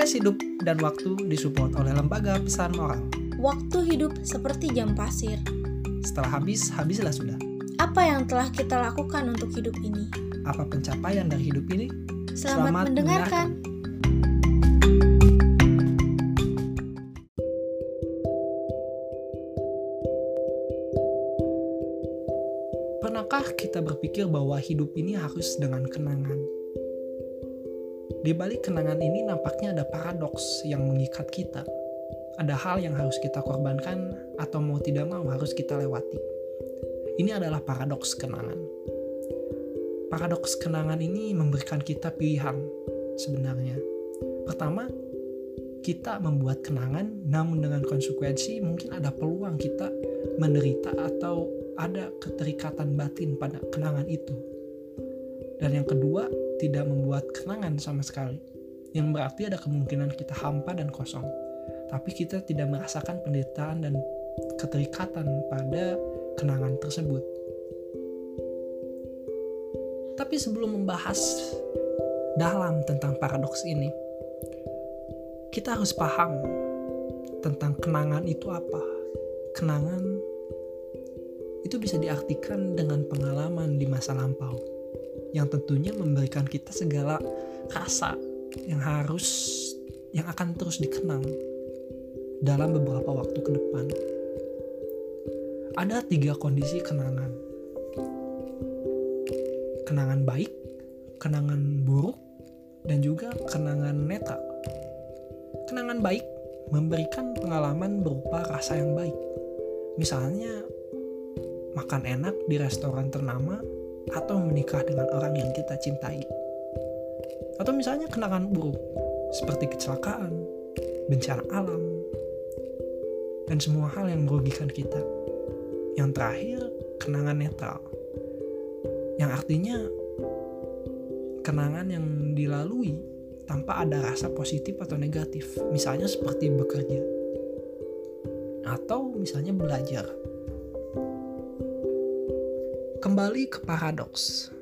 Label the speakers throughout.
Speaker 1: Podcast Hidup dan Waktu disupport oleh Lembaga Pesan Moral.
Speaker 2: Waktu hidup seperti jam pasir.
Speaker 1: Setelah habis, habislah sudah.
Speaker 2: Apa yang telah kita lakukan untuk hidup ini?
Speaker 1: Apa pencapaian dari hidup ini?
Speaker 2: Selamat, mendengarkan.
Speaker 1: Pernahkah kita berpikir bahwa hidup ini harus dengan kenangan? Di balik kenangan ini nampaknya ada paradoks yang mengikat kita. Ada hal yang harus kita korbankan atau mau tidak mau harus kita lewati. Ini adalah paradoks kenangan. Paradoks kenangan ini memberikan kita pilihan sebenarnya. Pertama, kita membuat kenangan namun dengan konsekuensi mungkin ada peluang kita menderita atau ada keterikatan batin pada kenangan itu. Dan yang kedua, tidak membuat kenangan sama sekali. Yang berarti ada kemungkinan kita hampa dan kosong. Tapi kita tidak merasakan penderitaan dan keterikatan pada kenangan tersebut. Tapi sebelum membahas dalam tentang paradoks ini, kita harus paham tentang kenangan itu apa. Kenangan itu bisa diartikan dengan pengalaman di masa lampau yang tentunya memberikan kita segala rasa yang harus yang akan terus dikenang dalam beberapa waktu ke depan. Ada tiga kondisi kenangan. Kenangan baik, kenangan buruk, dan juga kenangan netral. Kenangan baik memberikan pengalaman berupa rasa yang baik. Misalnya makan enak di restoran ternama atau menikah dengan orang yang kita cintai. Atau misalnya kenangan buruk seperti kecelakaan, bencana alam, dan semua hal yang merugikan kita. Yang terakhir, kenangan netral. Yang artinya kenangan yang dilalui tanpa ada rasa positif atau negatif. Misalnya seperti bekerja. Atau misalnya belajar. Kembali ke paradoks.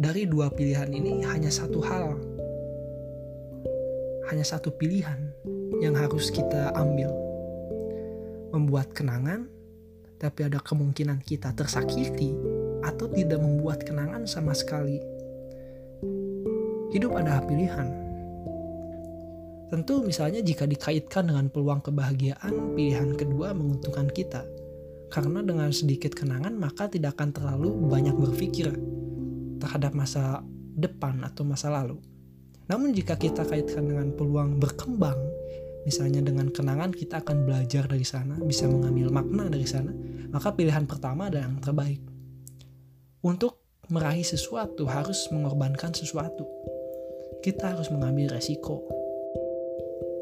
Speaker 1: Dari dua pilihan ini hanya satu hal. Hanya satu pilihan yang harus kita ambil. Membuat kenangan, tapi ada kemungkinan kita tersakiti atau tidak membuat kenangan sama sekali. Hidup ada pilihan. Tentu misalnya jika dikaitkan dengan peluang kebahagiaan, pilihan kedua menguntungkan kita karena dengan sedikit kenangan maka tidak akan terlalu banyak berpikir terhadap masa depan atau masa lalu. Namun jika kita kaitkan dengan peluang berkembang, misalnya dengan kenangan kita akan belajar dari sana, bisa mengambil makna dari sana, maka pilihan pertama adalah yang terbaik. Untuk meraih sesuatu harus mengorbankan sesuatu. Kita harus mengambil resiko.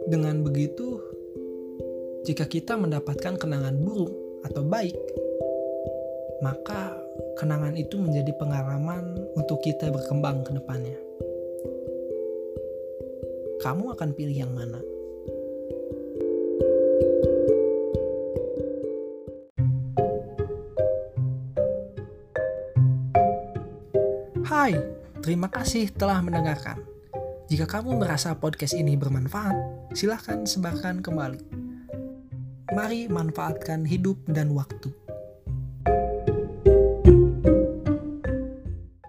Speaker 1: Dengan begitu, jika kita mendapatkan kenangan buruk, atau baik, maka kenangan itu menjadi pengalaman untuk kita berkembang ke depannya. Kamu akan pilih yang mana? Hai, terima kasih telah mendengarkan. Jika kamu merasa podcast ini bermanfaat, silahkan sebarkan kembali. Mari manfaatkan hidup dan waktu.